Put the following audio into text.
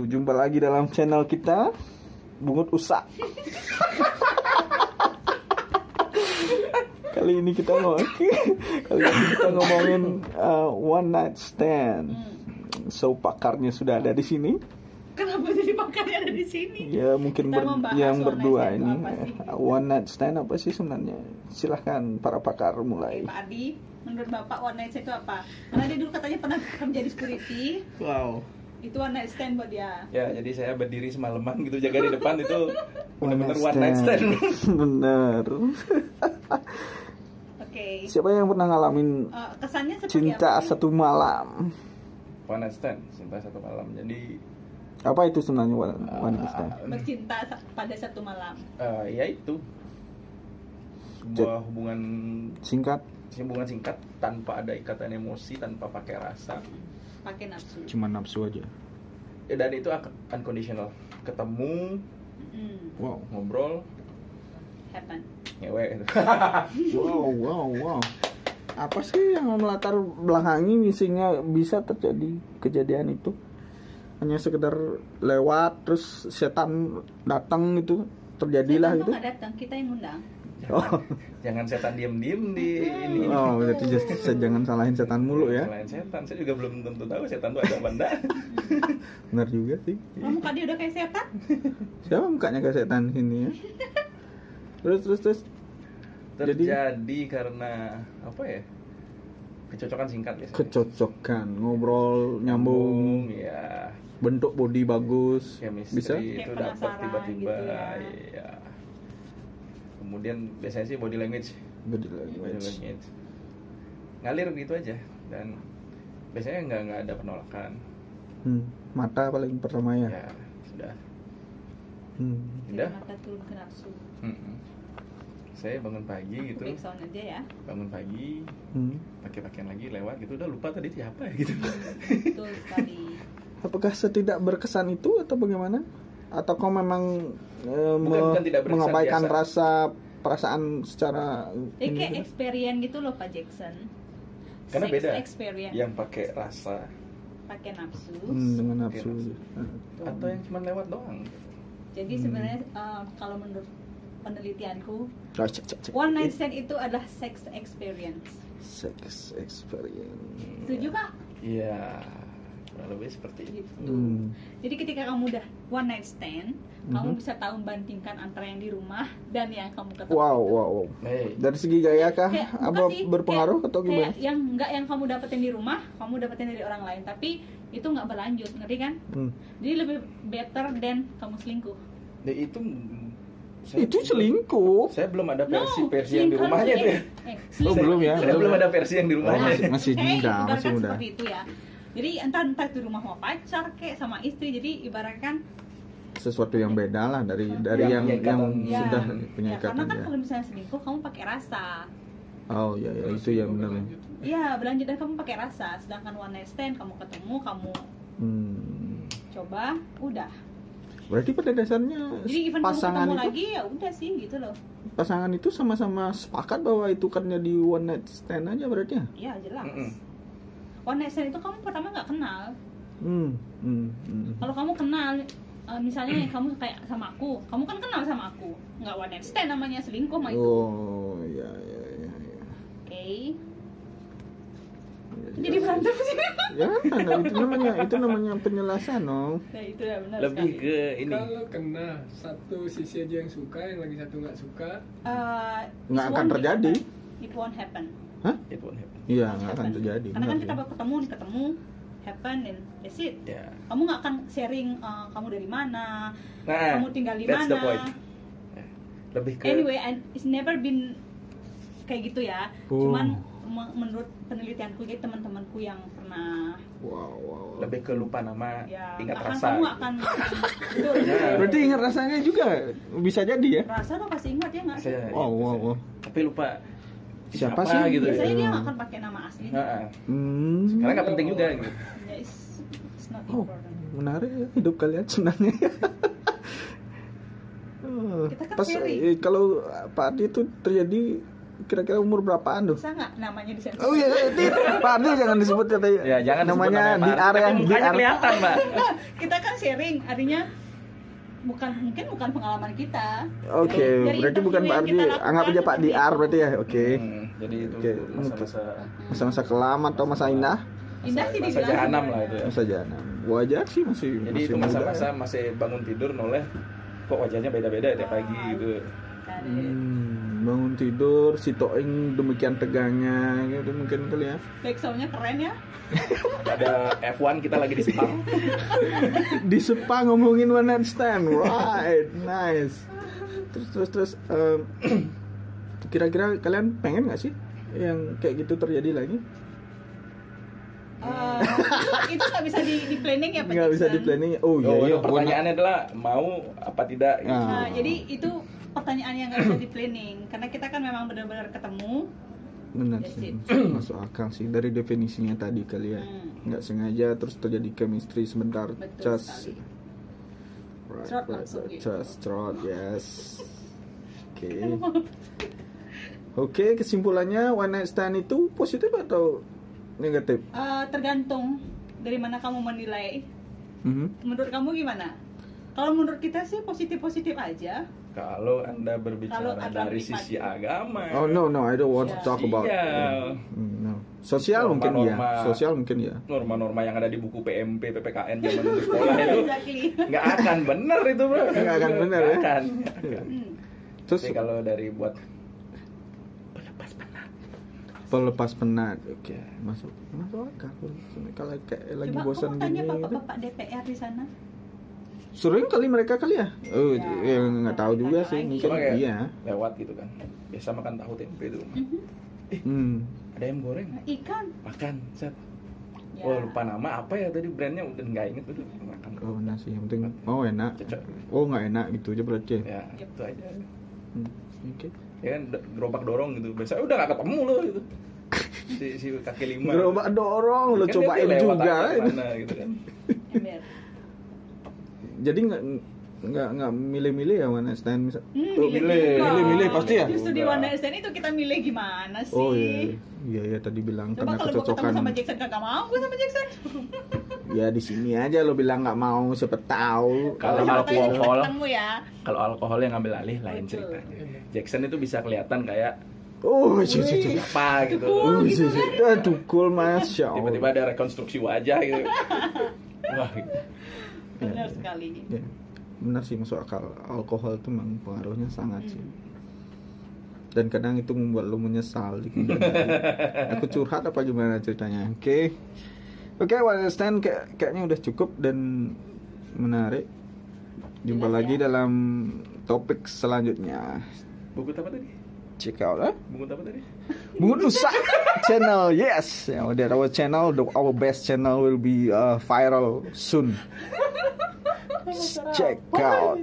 jumpa lagi dalam channel kita Bungut Usak. kali ini kita mau kali ini kita ngomongin uh, one night stand. So pakarnya sudah ada di sini. Kenapa jadi pakarnya ada di sini? Ya mungkin Kita ber- yang berdua ini itu apa sih? eh, one night stand apa sih sebenarnya? Silahkan para pakar mulai. Pak Adi, menurut Bapak one night stand itu apa? Karena dia dulu katanya pernah kerja di security, Wow. Itu one night stand buat dia. Ya, jadi saya berdiri semalaman gitu jaga di depan itu benar-benar one night stand. Bener. Oke. Siapa yang pernah ngalamin Eh, kesannya seperti cinta apa? sih? satu malam? one night stand, cinta satu malam. Jadi Apa itu sebenarnya one, one night stand? uh, Bercinta pada satu malam. uh, ya itu sebuah hubungan Singkat, hubungan singkat tanpa ada ikatan emosi, tanpa pakai rasa. Pakai nafsu. cuma nafsu aja. Ya, dan itu akan unconditional. Ketemu, Mm, Wow. ngobrol, happen. ngewe. Wow, wow, wow. Apa sih yang melatar belakangi misinya bisa terjadi kejadian itu? Hanya sekedar lewat terus setan datang itu terjadilah Setan gitu. nggak datang, kita yang undang. Oh, Jangan setan diem-diem di ini. oh jadi just, jangan salahin setan mulu ya. Selain setan, saya juga belum tentu tahu setan itu ada apa enggak. Benar juga sih. Oh, muka dia udah kayak setan? Siapa mukanya kayak setan sini ya? Terus terus terus. Jadi- Terjadi karena apa ya? Kecocokan singkat ya. Kecocokan, ngobrol, nyambung, ya. bentuk body bagus. Chemistry Bisa? itu dapat penasaran tiba-tiba gitu ya. iya. Kemudian biasanya sih body language, Body body language. language. Ngalir gitu aja dan biasanya nggak nggak ada penolakan. Hmm, mata paling pertama ya. Ya, sudah. Hmm. Dari Udah. mata turun ke nafsu. Mm-mm. Saya bangun pagi gitu, aja ya. bangun pagi, Hmm. pakai pakaian lagi lewat gitu, udah lupa tadi siapa ya gitu. Betul sekali. Apakah setidak berkesan itu atau bagaimana? Atau kau memang eh, Bukan- me- bukan tidak berkesan, mengabaikan biasa. rasa perasaan secara ini kayak gitu? experience gitu loh Pak Jackson. Karena Sex beda. experience. Yang pakai rasa pakai nafsu. Hmm, dengan nafsu. Tuh. atau yang cuma lewat doang. Jadi Hmm. sebenarnya uh, kalau menurut penelitianku, Oh, cek, cek, cek. one night stand itu adalah sex experience. Sex experience. Setuju kak? Iya, kurang lebih seperti itu. Gitu. Hmm. Jadi ketika kamu udah one night stand, kamu Mhm. bisa tahu bandingkan antara yang di rumah dan yang kamu ketemu. Wow, itu. wow, wow. Hey, Dari segi gaya kah? Kayak, Apa sih, berpengaruh kayak- atau gimana? Kayak yang enggak yang kamu dapetin di rumah, kamu dapetin dari orang lain, tapi itu nggak berlanjut, ngerti kan? Hmm. Jadi lebih better than kamu selingkuh. ya itu saya- Itu selingkuh. Saya belum ada versi No, versi yang di rumahnya tuh ya. eh, eh, Oh, belum ya, Saya belum belum ya. ada versi yang di Oh, rumahnya. masih- masih Oke, muda, masih muda. seperti itu ya. Jadi entah entah di rumah sama pacar kek sama istri. Jadi ibaratkan Sesuatu yang beda lah dari dari Yang yang punya yang ya, sudah ya, punya karena ikatan kan ya. kalau misalnya selingkuh kamu pakai rasa. Oh iya ya itu ya benar. ya. Iya, berlanjut dan kamu pakai rasa. Sedangkan one night stand kamu ketemu, kamu Hmm. coba, udah. Berarti pada dasarnya Jadi even kamu pasangan ketemu itu lagi ya udah sih gitu loh. pasangan itu sama-sama sepakat bahwa itu kan jadi one night stand aja berarti ya? Iya jelas. Mm-mm. One night stand itu kamu pertama nggak kenal. Hmm. hmm, hmm. Kalau kamu kenal, eh, misalnya kamu kayak sama aku, kamu kan kenal sama aku, nggak one night stand namanya selingkuh mah itu. Oh iya iya iya. iya. Oke. Iya, Jadi berantem sih. Ya, nah, itu namanya itu namanya penjelasan, no. Nah itu ya benar Lebih sekali. ke ini. Kalau kena satu sisi aja yang suka, yang lagi satu nggak suka, Eh, Nggak akan terjadi. happen. It won't happen. Hah? It won't happen. Iya, nggak akan terjadi. Karena kan kita ya. baru ketemu, nih, ketemu, happen and that's it. Ya. Kamu nggak akan sharing eh, kamu dari mana, Nah, kamu tinggal di that's the mana. point. Ya. Lebih ke Anyway, and it's never been kayak gitu ya. Oh. Cuman me- menurut penelitianku jadi teman-temanku yang pernah Wow, wow. wow. lebih ke lupa nama, ya ingat akan- rasa. kamu gitu. akan betul Nah. Berarti ingat rasanya juga bisa jadi ya? rasa lo pasti ingat ya nggak Wow, wow, wow. Tapi lupa Siapa sih? gitu. Biasanya dia nggak akan pakai nama asli. Hmm. karena nggak penting juga gitu. Ya, not Oh, menarik ya hidup kalian sebenarnya. Kita kan Pas eh, kalau Pak Adi itu terjadi kira-kira umur berapaan tuh? Bisa nggak namanya disensor? Oh iya, Tit. Pak Ardi jangan disebut katanya. Ya jangan disebut namanya di area tapi di area. kelihatan mbak. Kita kan sharing, artinya bukan mungkin bukan pengalaman kita. Oke, Dari berarti bukan Pak Ardi. Anggap aja Pak DR itu. berarti ya. Oke. Hmm, jadi itu Oke, masa-masa Masa-masa kelam atau masa indah? Indah sih masa dibilang jahanam lah itu ya. Masa jahanam. Wajar sih masih Jadi masih itu masa-masa ya. masih bangun tidur noleh kok wajahnya beda-beda tiap pagi gitu. Hmm, bangun tidur, si Toing demikian tegangnya gitu mungkin kali ya. Backsoundnya keren ya. Ada F1 kita lagi di Sepang. Di Sepa ngomongin one night stand, right, nice. Terus terus terus em, kira-kira kalian pengen nggak sih yang kayak gitu terjadi lagi? Eh, itu nggak bisa di, di planning ya Pak Nggak bisa di planning. Oh iya, Oh, iya. itu pertanyaannya adalah mau apa tidak? gitu. Ah. Nah, jadi itu pertanyaan yang nggak bisa di planning karena kita kan memang benar-benar ketemu. Benar sih, masuk akal sih dari definisinya tadi kali ya. Hmm. Nggak sengaja terus terjadi chemistry sebentar, Betul cas. Right, right, right. gitu. Cas, cerot, yes. Oke. Oke, kesimpulannya one night stand itu positif atau negatif? Eh, tergantung dari mana kamu menilai. Mhm. Menurut kamu gimana? Kalau menurut kita sih positif-positif aja. Kalau anda berbicara Kalau dari sisi agama, Oh no no, I don't want to Ya. talk about. Iya. Mm, no. Sosial mungkin ya, Norma-norma. sosial mungkin ya. norma-norma yang ada di buku PMP, PPKN zaman dulu sekolah itu Exactly. nggak akan bener itu bro. Nggak akan bener, Nggak ya? akan. Hmm. Terus Tapi kalau dari buat pelepas penat, oke, masuk masuk akal. Kalau kayak lagi Coba bosan kamu tanya gini, gitu. bapak-bapak DPR di sana. Sering kali mereka kali ya? Oh, Ya, ya, nggak tahu juga sih, mungkin iya. lewat gitu kan. Biasa makan tahu tempe itu. Mhm. Hmm. Ada ayam goreng, Ikan. makan. Set. Ya. Oh lupa nama apa ya tadi brandnya udah nggak inget udah makan. Oh benar sih, yang penting oh enak. Cocok. Oh nggak enak gitu aja berarti. ya? Ya itu aja. Hmm. Oke. Ya kan gerobak dorong gitu. Biasanya udah nggak ketemu loh gitu. Si, si kaki lima. Gerobak dorong lo Kan cobain juga. ke mana gitu kan. Jadi nggak nggak nggak milih-milih ya one night stand misal. Hmm, Oh, milih, milih, milih pasti ya. Justru di One Night Stand itu kita milih gimana sih? Oh iya, iya iya tadi bilang Coba karena kalau gue ketemu kecocokan. sama Jackson kagak mau gue sama Jackson. Ya di sini aja lo bilang nggak mau siapa tahu. Kalau alkohol, ya. kalau alkohol yang ngambil alih lain Betul. ceritanya. Jackson itu bisa kelihatan kayak Oh, cuy, cuy, cuy. apa gitu. Oh, cuy, cuy. Ah, tukul masya Allah. Tiba-tiba ada rekonstruksi wajah gitu. Wah, gitu. Benar Ya. sekali. Ya, benar sih masuk akal. Alkohol itu memang pengaruhnya sangat sih. Dan kadang itu membuat lo menyesal di kemudian hari. Aku curhat apa gimana ceritanya? Oke, oke, one night stand kayak, kayaknya udah cukup dan menarik. Jumpa Jelas lagi ya? dalam topik selanjutnya. Buku apa tadi? Check out, eh? Buku apa tadi? Bunga Nusa channel, yes. Yeah, that our channel, the, our best channel will be uh, viral soon. Check out.